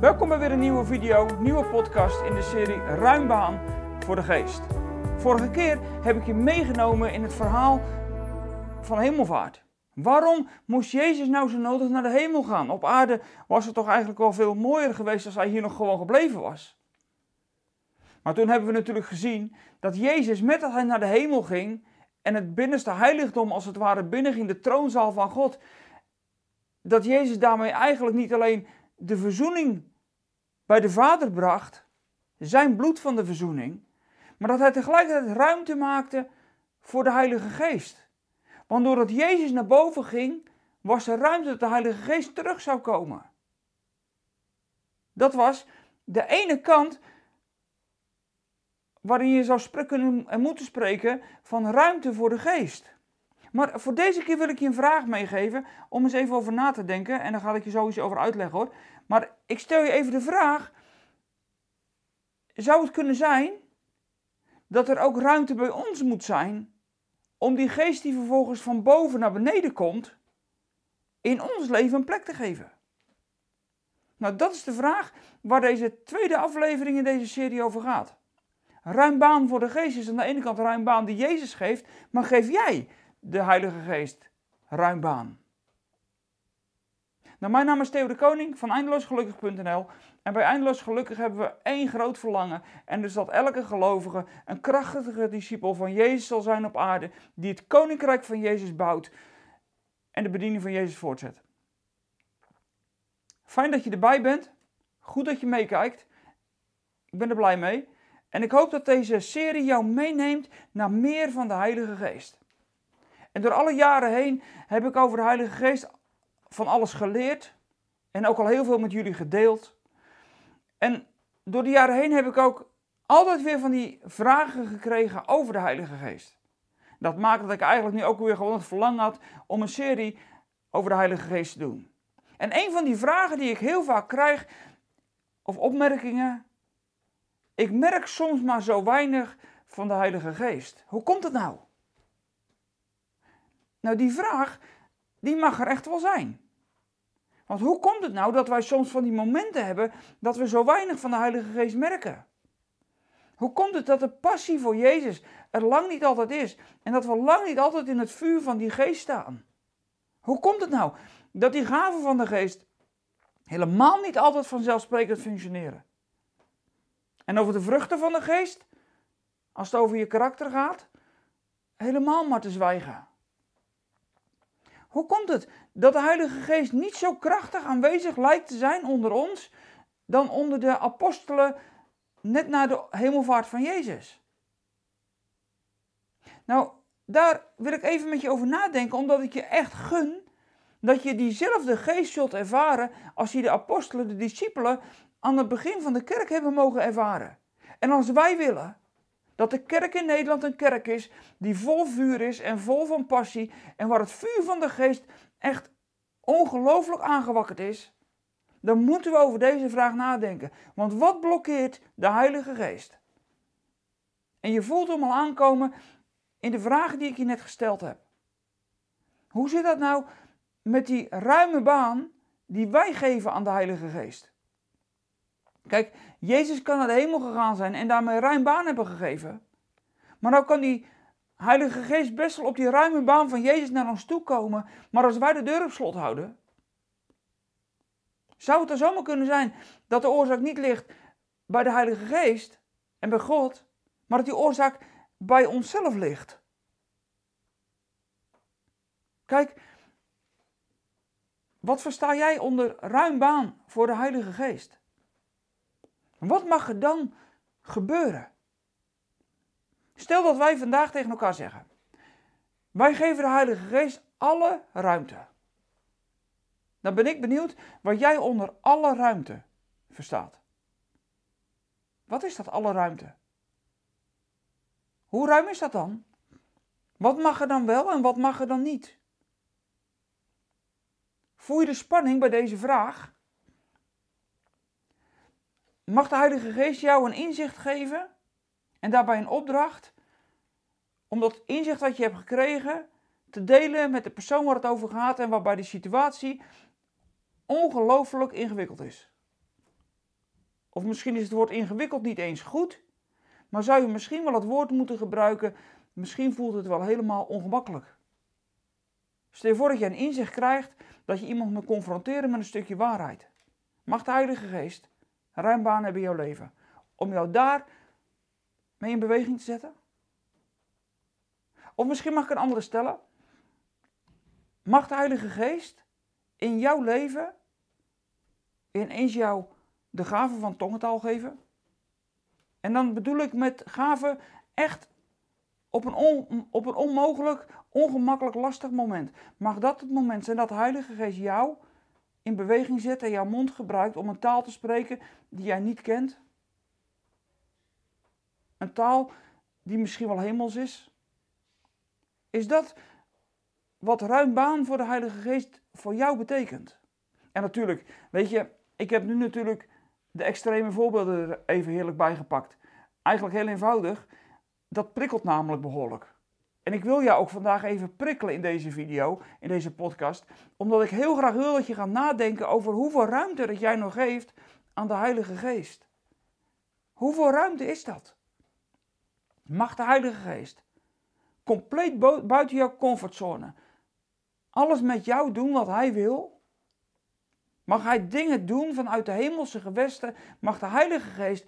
Welkom bij weer een nieuwe video, nieuwe podcast in de serie Ruimbaan voor de Geest. Vorige keer heb ik je meegenomen in het verhaal van hemelvaart. Waarom moest Jezus nou zo nodig naar de hemel gaan? Op aarde was het toch eigenlijk wel veel mooier geweest als hij hier nog gewoon gebleven was. Maar toen hebben we natuurlijk gezien dat Jezus met dat hij naar de hemel ging en het binnenste heiligdom als het ware binnenging, de troonzaal van God, dat Jezus daarmee eigenlijk niet alleen de verzoening bij de Vader bracht, zijn bloed van de verzoening, maar dat hij tegelijkertijd ruimte maakte voor de Heilige Geest. Want doordat Jezus naar boven ging, was er ruimte dat de Heilige Geest terug zou komen. Dat was de ene kant waarin je zou kunnen en moeten spreken van ruimte voor de Geest. Maar voor deze keer wil ik je een vraag meegeven om eens even over na te denken. En daar ga ik je sowieso over uitleggen hoor. Maar ik stel je even de vraag: zou het kunnen zijn dat er ook ruimte bij ons moet zijn om die geest die vervolgens van boven naar beneden komt, in ons leven een plek te geven? Nou, dat is de vraag waar deze tweede aflevering in deze serie over gaat. Ruim baan voor de geest is aan de ene kant ruim baan die Jezus geeft, maar geef jij de Heilige Geest ruim baan? Nou, mijn naam is Theo de Koning van eindeloosgelukkig.nl en bij Eindeloos Gelukkig hebben we één groot verlangen en dus dat elke gelovige een krachtige discipel van Jezus zal zijn op aarde die het koninkrijk van Jezus bouwt en de bediening van Jezus voortzet. Fijn dat je erbij bent, goed dat je meekijkt, ik ben er blij mee en ik hoop dat deze serie jou meeneemt naar meer van de Heilige Geest. En door alle jaren heen heb ik over de Heilige Geest van alles geleerd en ook al heel veel met jullie gedeeld. En door de jaren heen heb ik ook altijd weer van die vragen gekregen over de Heilige Geest. Dat maakt dat ik eigenlijk nu ook weer gewoon het verlangen had om een serie over de Heilige Geest te doen. En een van die vragen die ik heel vaak krijg, of opmerkingen, ik merk soms maar zo weinig van de Heilige Geest. Hoe komt het nou? Nou, die vraag, die mag er echt wel zijn. Want hoe komt het nou dat wij soms van die momenten hebben dat we zo weinig van de Heilige Geest merken? Hoe komt het dat de passie voor Jezus er lang niet altijd is en dat we lang niet altijd in het vuur van die geest staan? Hoe komt het nou dat die gaven van de geest helemaal niet altijd vanzelfsprekend functioneren? En over de vruchten van de geest, als het over je karakter gaat, helemaal maar te zwijgen. Hoe komt het dat de Heilige Geest niet zo krachtig aanwezig lijkt te zijn onder ons dan onder de apostelen net na de hemelvaart van Jezus? Nou, daar wil ik even met je over nadenken, omdat ik je echt gun dat je diezelfde geest zult ervaren als je de apostelen, de discipelen, aan het begin van de kerk hebben mogen ervaren. En als wij willen dat de kerk in Nederland een kerk is die vol vuur is en vol van passie en waar het vuur van de geest echt ongelooflijk aangewakkerd is, dan moeten we over deze vraag nadenken. Want wat blokkeert de Heilige Geest? En je voelt hem al aankomen in de vragen die ik je net gesteld heb. Hoe zit dat nou met die ruime baan die wij geven aan de Heilige Geest? Kijk, Jezus kan naar de hemel gegaan zijn en daarmee ruim baan hebben gegeven. Maar nou kan die Heilige Geest best wel op die ruime baan van Jezus naar ons toe komen. Maar als wij de deur op slot houden, zou het er zomaar kunnen zijn dat de oorzaak niet ligt bij de Heilige Geest en bij God, maar dat die oorzaak bij onszelf ligt. Kijk, wat versta jij onder ruim baan voor de Heilige Geest? Wat mag er dan gebeuren? Stel dat wij vandaag tegen elkaar zeggen: Wij geven de Heilige Geest alle ruimte. Dan ben ik benieuwd wat jij onder alle ruimte verstaat. Wat is dat alle ruimte? Hoe ruim is dat dan? Wat mag er dan wel en wat mag er dan niet? Voel je de spanning bij deze vraag? Mag de Heilige Geest jou een inzicht geven en daarbij een opdracht om dat inzicht wat je hebt gekregen te delen met de persoon waar het over gaat en waarbij de situatie ongelooflijk ingewikkeld is. Of misschien is het woord ingewikkeld niet eens goed. Maar zou je misschien wel het woord moeten gebruiken, misschien voelt het wel helemaal ongemakkelijk. Stel je voor dat je een inzicht krijgt dat je iemand moet confronteren met een stukje waarheid. Mag de Heilige Geest ruim baan hebben in jouw leven om jou daar mee in beweging te zetten? Of misschien mag ik een andere stellen. Mag de Heilige Geest in jouw leven ineens jou de gave van tongentaal geven? En dan bedoel ik met gave echt op een, on, op een onmogelijk, ongemakkelijk, lastig moment. Mag dat het moment zijn dat de Heilige Geest jou in beweging zet en jouw mond gebruikt om een taal te spreken die jij niet kent? Een taal die misschien wel hemels is? Is dat wat ruim baan voor de Heilige Geest voor jou betekent? En natuurlijk, weet je, ik heb nu natuurlijk de extreme voorbeelden er even heerlijk bijgepakt. Eigenlijk heel eenvoudig. Dat prikkelt namelijk behoorlijk. En ik wil jou ook vandaag even prikkelen in deze video, in deze podcast, omdat ik heel graag wil dat je gaat nadenken over hoeveel ruimte dat jij nog geeft aan de Heilige Geest. Hoeveel ruimte is dat? Mag de Heilige Geest compleet buiten jouw comfortzone alles met jou doen wat Hij wil? Mag Hij dingen doen vanuit de hemelse gewesten? Mag de Heilige Geest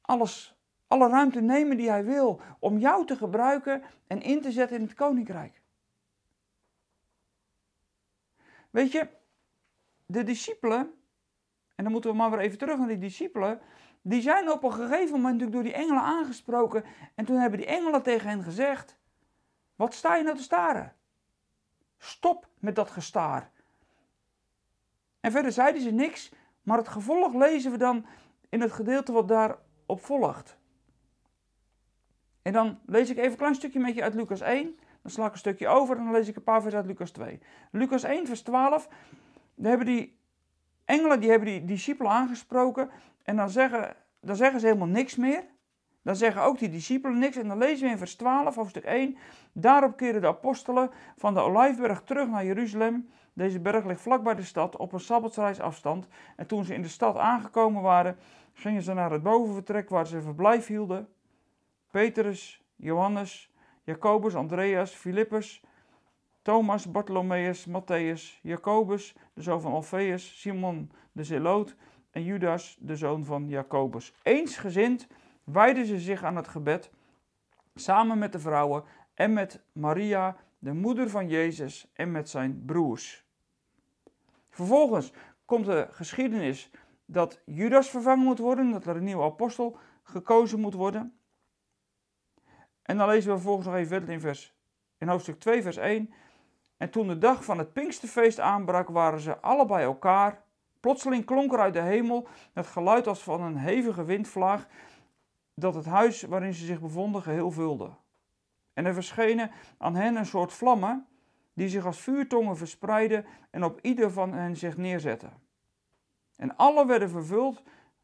alles, alle ruimte nemen die Hij wil om jou te gebruiken en in te zetten in het koninkrijk? Weet je, de discipelen, en dan moeten we maar weer even terug naar die discipelen, die zijn op een gegeven moment natuurlijk door die engelen aangesproken. En toen hebben die engelen tegen hen gezegd: Wat sta je nou te staren? Stop met dat gestaar. En verder zeiden ze niks, maar het gevolg lezen we dan in het gedeelte wat daarop volgt. En dan lees ik even een klein stukje met je uit Lucas 1. Dan sla ik een stukje over en dan lees ik een paar versen uit Lucas 2. Lucas 1, vers 12. Daar hebben die engelen die hebben die discipelen aangesproken. En dan zeggen, dan zeggen ze helemaal niks meer. Dan zeggen ook die discipelen niks. En dan lezen we in vers 12, hoofdstuk 1. Daarop keren de apostelen van de Olijfberg terug naar Jeruzalem. Deze berg ligt vlakbij de stad, op een sabbatsreisafstand. En toen ze in de stad aangekomen waren, gingen ze naar het bovenvertrek waar ze verblijf hielden. Petrus, Johannes, Jacobus, Andreas, Filippus, Thomas, Bartholomeus, Matthäus, Jacobus, de zoon van Alfeus, Simon de Zeloot en Judas, de zoon van Jacobus. Eensgezind wijden ze zich aan het gebed, samen met de vrouwen en met Maria, de moeder van Jezus, en met zijn broers. Vervolgens komt de geschiedenis dat Judas vervangen moet worden, dat er een nieuwe apostel gekozen moet worden. En dan lezen we vervolgens nog even verder in, vers, in hoofdstuk 2, vers 1. En toen de dag van het Pinksterfeest aanbrak, waren ze alle bij elkaar. Plotseling klonk er uit de hemel het geluid als van een hevige windvlaag, dat het huis waarin ze zich bevonden geheel vulde. En er verschenen aan hen een soort vlammen, die zich als vuurtongen verspreidden en op ieder van hen zich neerzetten. En alle werden vervuld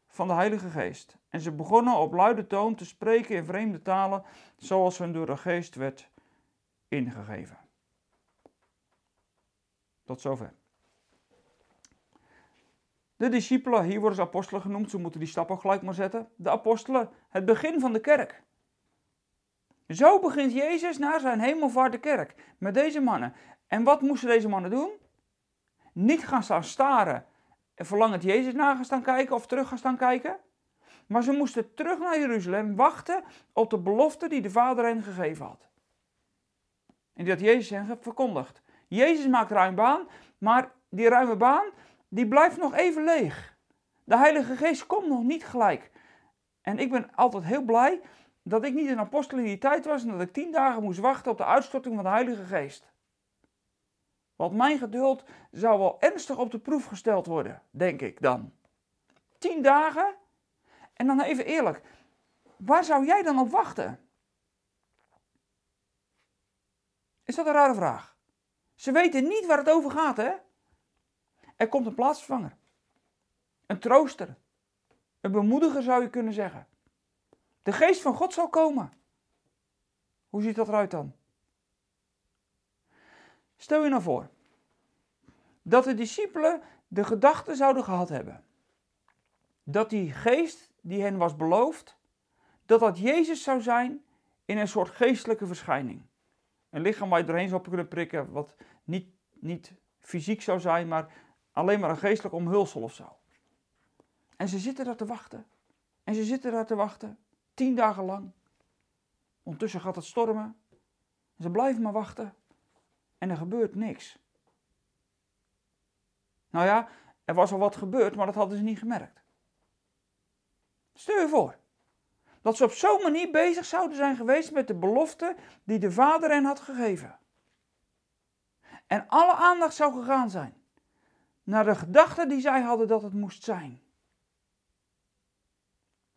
van de Heilige Geest. En ze begonnen op luide toon te spreken in vreemde talen, zoals hun door de Geest werd ingegeven. Tot zover. De discipelen, hier worden ze apostelen genoemd, ze moeten die stap ook gelijk maar zetten. De apostelen, het begin van de kerk. Zo begint Jezus naar zijn hemelvaart de kerk, met deze mannen. En wat moesten deze mannen doen? Niet gaan staan staren en verlangend Jezus na gaan staan kijken of terug gaan staan kijken. Maar ze moesten terug naar Jeruzalem wachten op de belofte die de Vader hen gegeven had. En die had Jezus hen verkondigd. Jezus maakt ruim baan, maar die ruime baan, die blijft nog even leeg. De Heilige Geest komt nog niet gelijk. En ik ben altijd heel blij dat ik niet een apostel in die tijd was en dat ik tien dagen moest wachten op de uitstorting van de Heilige Geest. Want mijn geduld zou wel ernstig op de proef gesteld worden, denk ik dan. Tien dagen? En dan even eerlijk, waar zou jij dan op wachten? Is dat een rare vraag? Ze weten niet waar het over gaat, hè? Er komt een plaatsvervanger. Een trooster. Een bemoediger zou je kunnen zeggen. De geest van God zal komen. Hoe ziet dat eruit dan? Stel je nou voor dat de discipelen de gedachte zouden gehad hebben. dat die geest die hen was beloofd, dat dat Jezus zou zijn in een soort geestelijke verschijning. Een lichaam waar je doorheen zou kunnen prikken, wat niet, niet fysiek zou zijn, maar alleen maar een geestelijk omhulsel of zo. En ze zitten daar te wachten. En ze zitten daar te wachten, tien dagen lang. Ondertussen gaat het stormen. Ze blijven maar wachten. En er gebeurt niks. Nou ja, er was al wat gebeurd, maar dat hadden ze niet gemerkt. Stel je voor dat ze op zo'n manier bezig zouden zijn geweest met de belofte die de Vader hen had gegeven. En alle aandacht zou gegaan zijn naar de gedachte die zij hadden dat het moest zijn.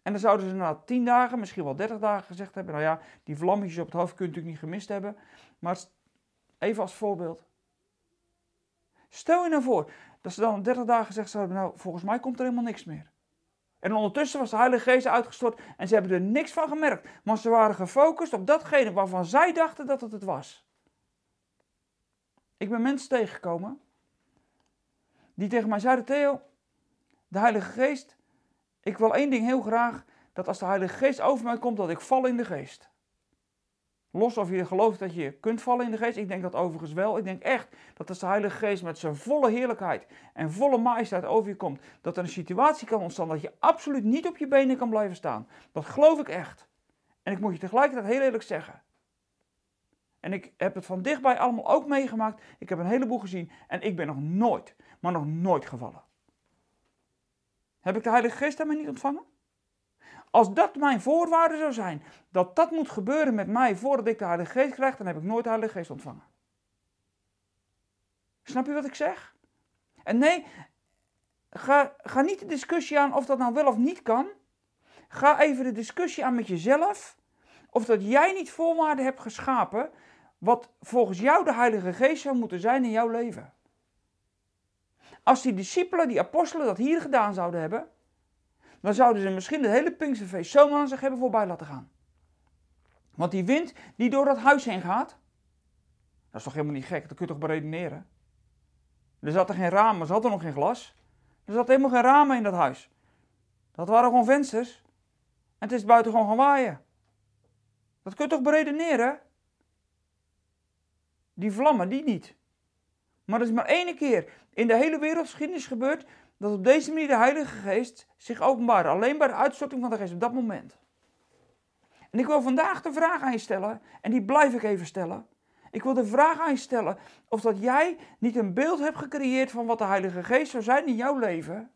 En dan zouden ze na tien dagen, misschien wel dertig dagen gezegd hebben: Nou ja, die vlammetjes op het hoofd kun je natuurlijk niet gemist hebben. Maar even als voorbeeld. Stel je nou voor dat ze dan 30 dagen gezegd zouden: Nou, volgens mij komt er helemaal niks meer. En ondertussen was de Heilige Geest uitgestort en ze hebben er niks van gemerkt. Maar ze waren gefocust op datgene waarvan zij dachten dat het het was. Ik ben mensen tegengekomen die tegen mij zeiden: Theo, de Heilige Geest, ik wil één ding heel graag: dat als de Heilige Geest over mij komt, dat ik val in de geest. Los of je gelooft dat je kunt vallen in de geest. Ik denk dat overigens wel. Ik denk echt dat als de Heilige Geest met zijn volle heerlijkheid en volle majesteit over je komt, dat er een situatie kan ontstaan dat je absoluut niet op je benen kan blijven staan. Dat geloof ik echt. En ik moet je tegelijkertijd heel eerlijk zeggen. En ik heb het van dichtbij allemaal ook meegemaakt. Ik heb een heleboel gezien en ik ben nog nooit, maar nog nooit gevallen. Heb ik de Heilige Geest daarmee niet ontvangen? Als dat mijn voorwaarde zou zijn, dat dat moet gebeuren met mij voordat ik de Heilige Geest krijg, dan heb ik nooit de Heilige Geest ontvangen. Snap je wat ik zeg? En nee, ga, ga niet de discussie aan of dat nou wel of niet kan. Ga even de discussie aan met jezelf. Of dat jij niet voorwaarden hebt geschapen wat volgens jou de Heilige Geest zou moeten zijn in jouw leven. Als die discipelen, die apostelen dat hier gedaan zouden hebben, dan zouden ze misschien het hele Pinksterfeest zomaar aan zich hebben voorbij laten gaan. Want die wind die door dat huis heen gaat, dat is toch helemaal niet gek, dat kun je toch beredeneren. Er zat er geen ramen, er zat er nog geen glas. Er zat helemaal geen ramen in dat huis. Dat waren gewoon vensters. En het is buiten gewoon gaan waaien. Dat kun je toch beredeneren? Die vlammen, die niet. Maar dat is maar één keer in de hele wereldgeschiedenis gebeurd dat op deze manier de Heilige Geest zich openbaart. Alleen bij de uitstorting van de Geest op dat moment. En ik wil vandaag de vraag aan je stellen, en die blijf ik even stellen. Ik wil de vraag aan je stellen of dat jij niet een beeld hebt gecreëerd van wat de Heilige Geest zou zijn in jouw leven.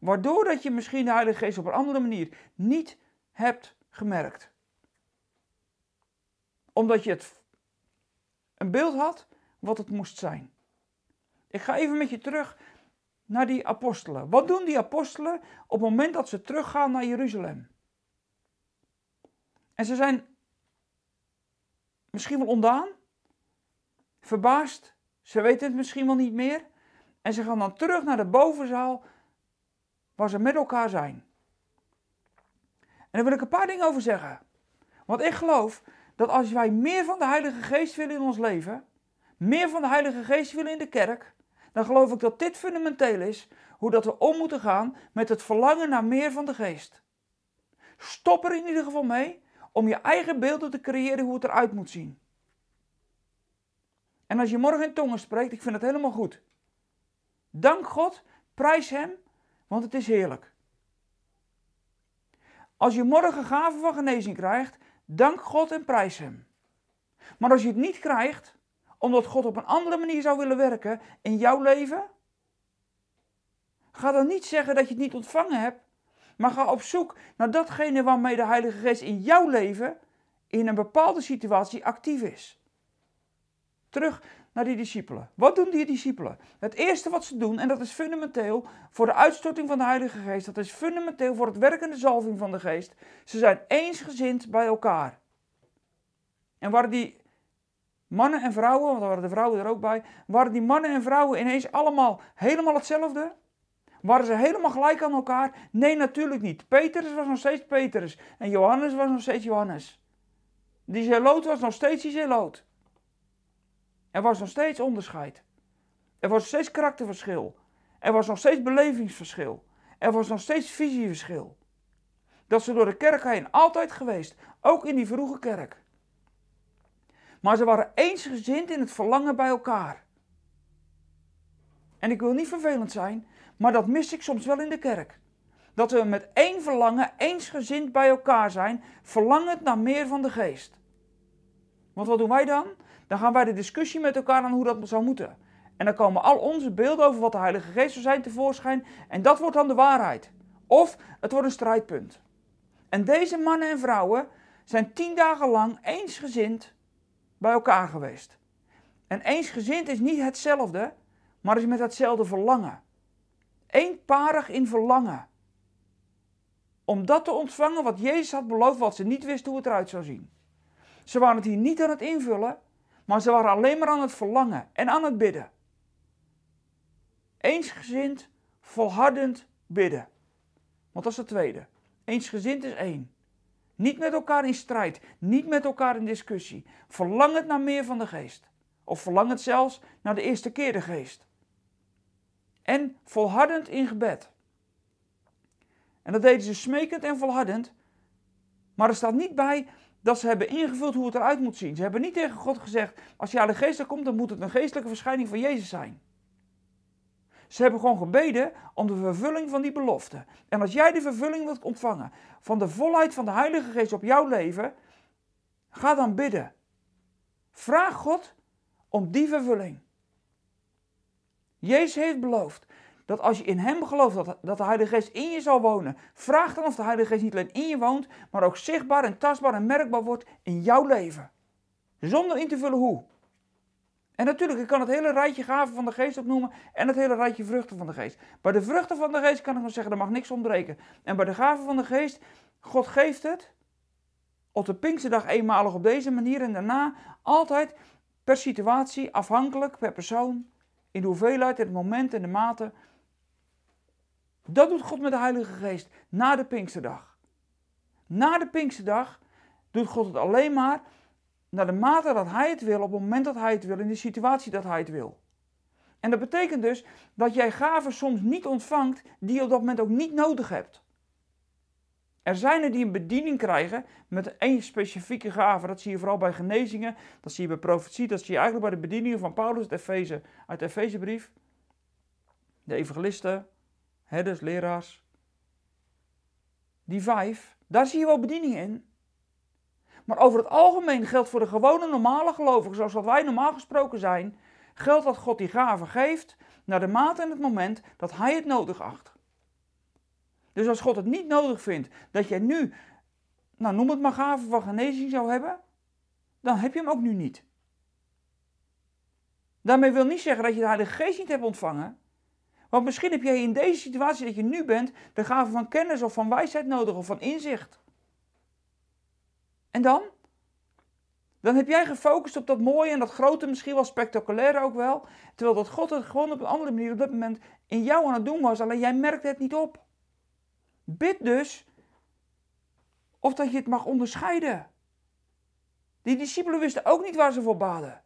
Waardoor dat je misschien de Heilige Geest op een andere manier niet hebt gemerkt. Omdat je het een beeld had wat het moest zijn. Ik ga even met je terug naar die apostelen. Wat doen die apostelen op het moment dat ze teruggaan naar Jeruzalem? En ze zijn misschien wel ondaan, verbaasd, ze weten het misschien wel niet meer. En ze gaan dan terug naar de bovenzaal waar ze met elkaar zijn. En daar wil ik een paar dingen over zeggen. Want ik geloof dat als wij meer van de Heilige Geest willen in ons leven, meer van de Heilige Geest willen in de kerk, dan geloof ik dat dit fundamenteel is hoe dat we om moeten gaan met het verlangen naar meer van de geest. Stop er in ieder geval mee om je eigen beelden te creëren hoe het eruit moet zien. En als je morgen in tongen spreekt, ik vind het helemaal goed. Dank God, prijs Hem, want het is heerlijk. Als je morgen gaven van genezing krijgt, dank God en prijs Hem. Maar als je het niet krijgt, omdat God op een andere manier zou willen werken in jouw leven? Ga dan niet zeggen dat je het niet ontvangen hebt, maar ga op zoek naar datgene waarmee de Heilige Geest in jouw leven in een bepaalde situatie actief is. Terug naar die discipelen. Wat doen die discipelen? Het eerste wat ze doen, en dat is fundamenteel voor de uitstorting van de Heilige Geest, dat is fundamenteel voor het werkende zalving van de Geest. Ze zijn eensgezind bij elkaar. En waren die mannen en vrouwen, want er waren de vrouwen er ook bij, waren die mannen en vrouwen ineens allemaal helemaal hetzelfde? Waren ze helemaal gelijk aan elkaar? Nee, natuurlijk niet. Petrus was nog steeds Petrus en Johannes was nog steeds Johannes. Die zeloot was nog steeds die zeloot. Er was nog steeds onderscheid. Er was nog steeds karakterverschil. Er was nog steeds belevingsverschil. Er was nog steeds visieverschil. Dat ze door de kerk heen altijd geweest, ook in die vroege kerk. Maar ze waren eensgezind in het verlangen bij elkaar. En ik wil niet vervelend zijn, maar dat mis ik soms wel in de kerk. Dat we met één verlangen, eensgezind bij elkaar zijn, verlangend naar meer van de geest. Want wat doen wij dan? Dan gaan wij de discussie met elkaar aan hoe dat zou moeten. En dan komen al onze beelden over wat de Heilige Geest zou zijn tevoorschijn. En dat wordt dan de waarheid. Of het wordt een strijdpunt. En deze mannen en vrouwen zijn tien dagen lang eensgezind bij elkaar geweest. En eensgezind is niet hetzelfde, maar is met hetzelfde verlangen. Eenparig in verlangen. Om dat te ontvangen wat Jezus had beloofd, wat ze niet wisten hoe het eruit zou zien. Ze waren het hier niet aan het invullen, maar ze waren alleen maar aan het verlangen en aan het bidden. Eensgezind, volhardend bidden. Want dat is het tweede. Eensgezind is één. Niet met elkaar in strijd, niet met elkaar in discussie. Verlang het naar meer van de geest. Of verlang het zelfs naar de eerste keer de geest. En volhardend in gebed. En dat deden ze smekend en volhardend. Maar er staat niet bij dat ze hebben ingevuld hoe het eruit moet zien. Ze hebben niet tegen God gezegd: als je de geest komt, dan moet het een geestelijke verschijning van Jezus zijn. Ze hebben gewoon gebeden om de vervulling van die belofte. En als jij de vervulling wilt ontvangen van de volheid van de Heilige Geest op jouw leven, ga dan bidden. Vraag God om die vervulling. Jezus heeft beloofd dat als je in Hem gelooft dat, dat de Heilige Geest in je zal wonen, vraag dan of de Heilige Geest niet alleen in je woont, maar ook zichtbaar en tastbaar en merkbaar wordt in jouw leven. Zonder in te vullen hoe. En natuurlijk, ik kan het hele rijtje gaven van de geest opnoemen en het hele rijtje vruchten van de geest. Bij de vruchten van de geest kan ik nog zeggen, er mag niks ontbreken. En bij de gaven van de geest, God geeft het op de Pinksterdag eenmalig op deze manier en daarna altijd per situatie, afhankelijk, per persoon, in de hoeveelheid, het moment en de mate. Dat doet God met de Heilige Geest na de Pinksterdag. Na de Pinksterdag doet God het alleen maar naar de mate dat hij het wil, op het moment dat hij het wil, in de situatie dat hij het wil. En dat betekent dus dat jij gaven soms niet ontvangt die je op dat moment ook niet nodig hebt. Er zijn er die een bediening krijgen met één specifieke gave. Dat zie je vooral bij genezingen, dat zie je bij profetie, dat zie je eigenlijk bij de bedieningen van Paulus uit, Efeze, uit de Efezebrief. De evangelisten, herders, leraars. Die vijf, daar zie je wel bedieningen in. Maar over het algemeen geldt voor de gewone normale gelovigen, zoals wat wij normaal gesproken zijn, geldt dat God die gave geeft naar de mate en het moment dat Hij het nodig acht. Dus als God het niet nodig vindt dat jij nu, nou noem het maar gave van genezing zou hebben, dan heb je hem ook nu niet. Daarmee wil niet zeggen dat je de Heilige Geest niet hebt ontvangen. Want misschien heb jij in deze situatie dat je nu bent, de gave van kennis of van wijsheid nodig of van inzicht. En dan? Dan heb jij gefocust op dat mooie en dat grote, misschien wel spectaculaire ook wel. Terwijl dat God het gewoon op een andere manier op dat moment in jou aan het doen was. Alleen jij merkte het niet op. Bid dus of dat je het mag onderscheiden. Die discipelen wisten ook niet waar ze voor baden.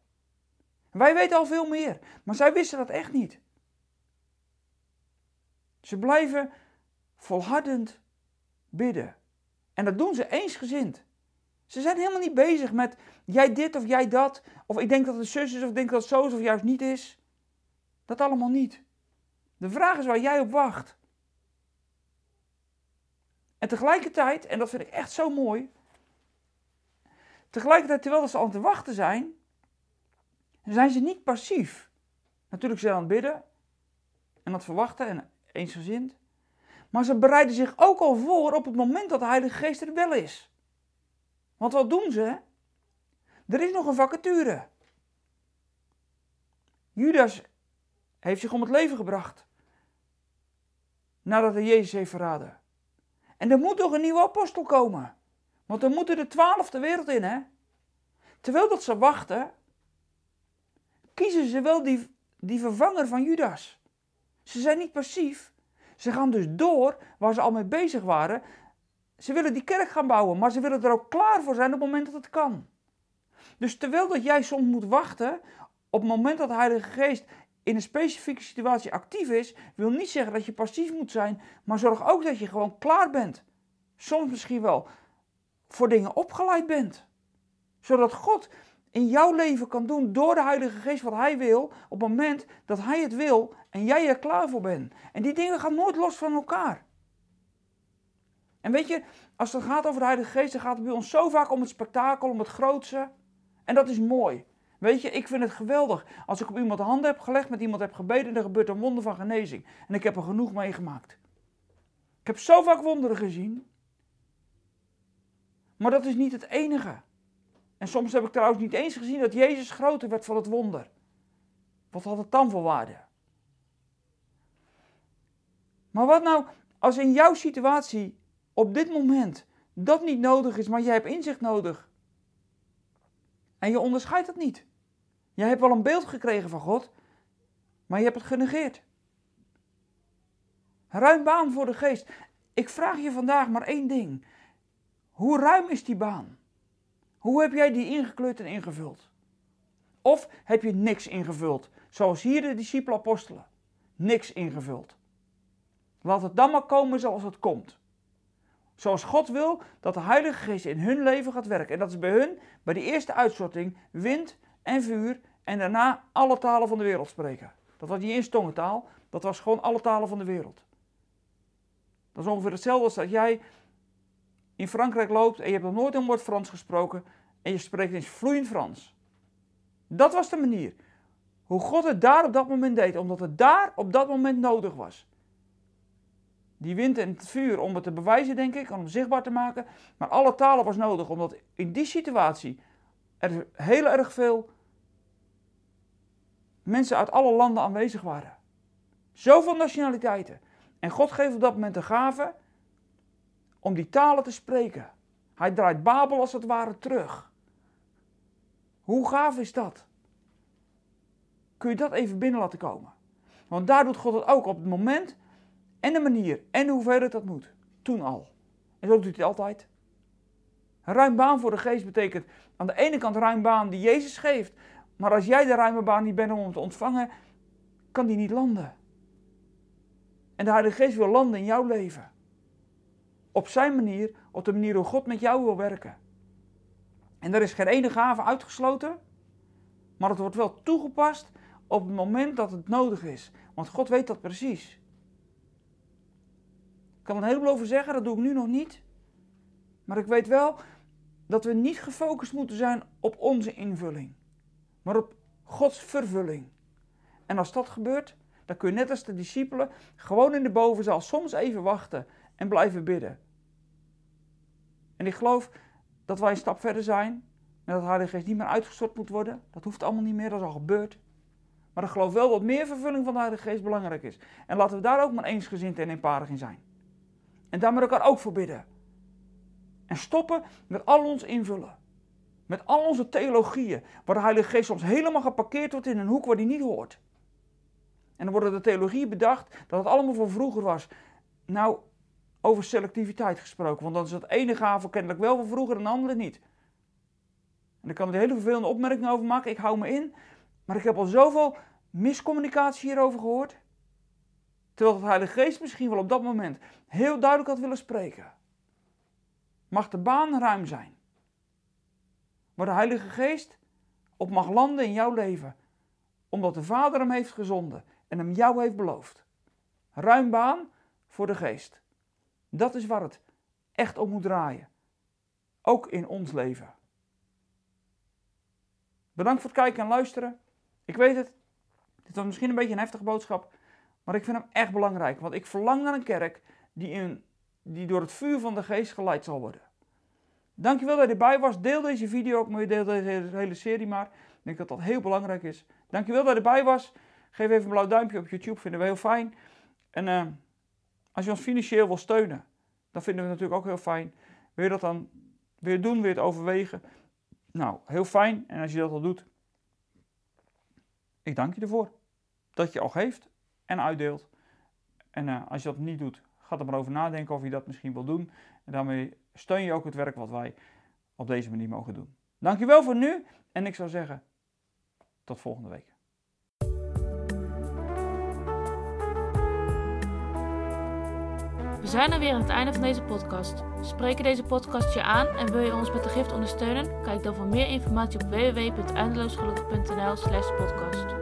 Wij weten al veel meer, maar zij wisten dat echt niet. Ze blijven volhardend bidden. En dat doen ze eensgezind. Ze zijn helemaal niet bezig met jij dit of jij dat. Of ik denk dat het zus is of ik denk dat het zo is of juist niet is. Dat allemaal niet. De vraag is waar jij op wacht. En tegelijkertijd, en dat vind ik echt zo mooi. Tegelijkertijd, terwijl ze aan het wachten zijn, zijn ze niet passief. Natuurlijk zijn ze aan het bidden en het verwachten en eensgezind. Maar ze bereiden zich ook al voor op het moment dat de Heilige Geest er wel is. Want wat doen ze? Er is nog een vacature. Judas heeft zich om het leven gebracht. Nadat hij Jezus heeft verraden. En er moet toch een nieuwe apostel komen. Want er moeten de twaalf de wereld in, hè? Terwijl dat ze wachten, kiezen ze wel die, die vervanger van Judas. Ze zijn niet passief. Ze gaan dus door waar ze al mee bezig waren. Ze willen die kerk gaan bouwen, maar ze willen er ook klaar voor zijn op het moment dat het kan. Dus terwijl dat jij soms moet wachten op het moment dat de Heilige Geest in een specifieke situatie actief is, wil niet zeggen dat je passief moet zijn, maar zorg ook dat je gewoon klaar bent. Soms misschien wel voor dingen opgeleid bent. Zodat God in jouw leven kan doen door de Heilige Geest wat Hij wil, op het moment dat Hij het wil en jij er klaar voor bent. En die dingen gaan nooit los van elkaar. En weet je, als het gaat over de Heilige Geest, dan gaat het bij ons zo vaak om het spektakel, om het grootste. En dat is mooi. Weet je, ik vind het geweldig als ik op iemand de handen heb gelegd, met iemand heb gebeden en er gebeurt een wonder van genezing. En ik heb er genoeg meegemaakt. Ik heb zo vaak wonderen gezien. Maar dat is niet het enige. En soms heb ik trouwens niet eens gezien dat Jezus groter werd van het wonder. Wat had het dan voor waarde? Maar wat nou als in jouw situatie op dit moment dat niet nodig is, maar jij hebt inzicht nodig? En je onderscheidt het niet. Jij hebt wel een beeld gekregen van God, maar je hebt het genegeerd. Ruim baan voor de geest. Ik vraag je vandaag maar één ding. Hoe ruim is die baan? Hoe heb jij die ingekleurd en ingevuld? Of heb je niks ingevuld, zoals hier de discipelen-apostelen? Niks ingevuld. Laat het dan maar komen zoals het komt. Zoals God wil dat de Heilige Geest in hun leven gaat werken. En dat is bij hun, bij de eerste uitsorting, wind en vuur. En daarna alle talen van de wereld spreken. Dat was niet eens tongentaal, dat was gewoon alle talen van de wereld. Dat is ongeveer hetzelfde als dat jij in Frankrijk loopt en je hebt nog nooit een woord Frans gesproken en je spreekt eens vloeiend Frans. Dat was de manier. Hoe God het daar op dat moment deed, omdat het daar op dat moment nodig was. Die wind en het vuur om het te bewijzen, denk ik, om het zichtbaar te maken. Maar alle talen was nodig, omdat in die situatie er heel erg veel mensen uit alle landen aanwezig waren. Zoveel nationaliteiten. En God geeft op dat moment de gave om die talen te spreken. Hij draait Babel als het ware terug. Hoe gaaf is dat? Kun je dat even binnen laten komen? Want daar doet God het ook op het moment en de manier en de hoeveelheid dat moet. Toen al. En zo doet hij het altijd. Ruim baan voor de geest betekent aan de ene kant ruim baan die Jezus geeft. Maar als jij de ruime baan niet bent om hem te ontvangen, kan die niet landen. En de Heilige Geest wil landen in jouw leven. Op zijn manier, op de manier hoe God met jou wil werken. En er is geen ene gave uitgesloten, maar het wordt wel toegepast op het moment dat het nodig is. Want God weet dat precies. Ik kan er een heleboel over zeggen, dat doe ik nu nog niet. Maar ik weet wel dat we niet gefocust moeten zijn op onze invulling, maar op Gods vervulling. En als dat gebeurt, dan kun je net als de discipelen gewoon in de bovenzaal soms even wachten en blijven bidden. En ik geloof dat wij een stap verder zijn en dat de Heilige Geest niet meer uitgestort moet worden. Dat hoeft allemaal niet meer, dat is al gebeurd. Maar ik geloof wel dat meer vervulling van de Heilige Geest belangrijk is. En laten we daar ook maar eensgezind en eenparig in zijn. En daar met elkaar ook voor bidden. En stoppen met al ons invullen. Met al onze theologieën, waar de Heilige Geest soms helemaal geparkeerd wordt in een hoek waar die niet hoort. En dan worden de theologieën bedacht dat het allemaal voor vroeger was. Nou, over selectiviteit gesproken, want dan is het ene gave kennelijk wel van vroeger en de andere niet. En ik kan er hele vervelende opmerkingen over maken, ik hou me in. Maar ik heb al zoveel miscommunicatie hierover gehoord. Terwijl het Heilige Geest misschien wel op dat moment heel duidelijk had willen spreken. Mag de baan ruim zijn. Waar de Heilige Geest op mag landen in jouw leven. Omdat de Vader hem heeft gezonden en hem jou heeft beloofd. Ruim baan voor de Geest. Dat is waar het echt om moet draaien. Ook in ons leven. Bedankt voor het kijken en luisteren. Ik weet het, dit was misschien een beetje een heftige boodschap, maar ik vind hem echt belangrijk. Want ik verlang naar een kerk die, die door het vuur van de geest geleid zal worden. Dankjewel dat je erbij was. Deel deze video ook, maar deel deze hele serie maar. Ik denk dat dat heel belangrijk is. Dankjewel dat je erbij was. Geef even een blauw duimpje op YouTube, vinden we heel fijn. En uh, als je ons financieel wil steunen, dan vinden we natuurlijk ook heel fijn. Wil je dat dan weer doen, je het overwegen? Nou, heel fijn. En als je dat al doet, ik dank je ervoor. Dat je al geeft en uitdeelt. En eh, als je dat niet doet, ga er maar over nadenken of je dat misschien wil doen. En daarmee steun je ook het werk wat wij op deze manier mogen doen. Dankjewel voor nu en ik zou zeggen tot volgende week. We zijn alweer aan het einde van deze podcast. Spreken deze podcast je aan en wil je ons met de gift ondersteunen? Kijk dan voor meer informatie op www.eindeloosgelukkig.nl/podcast.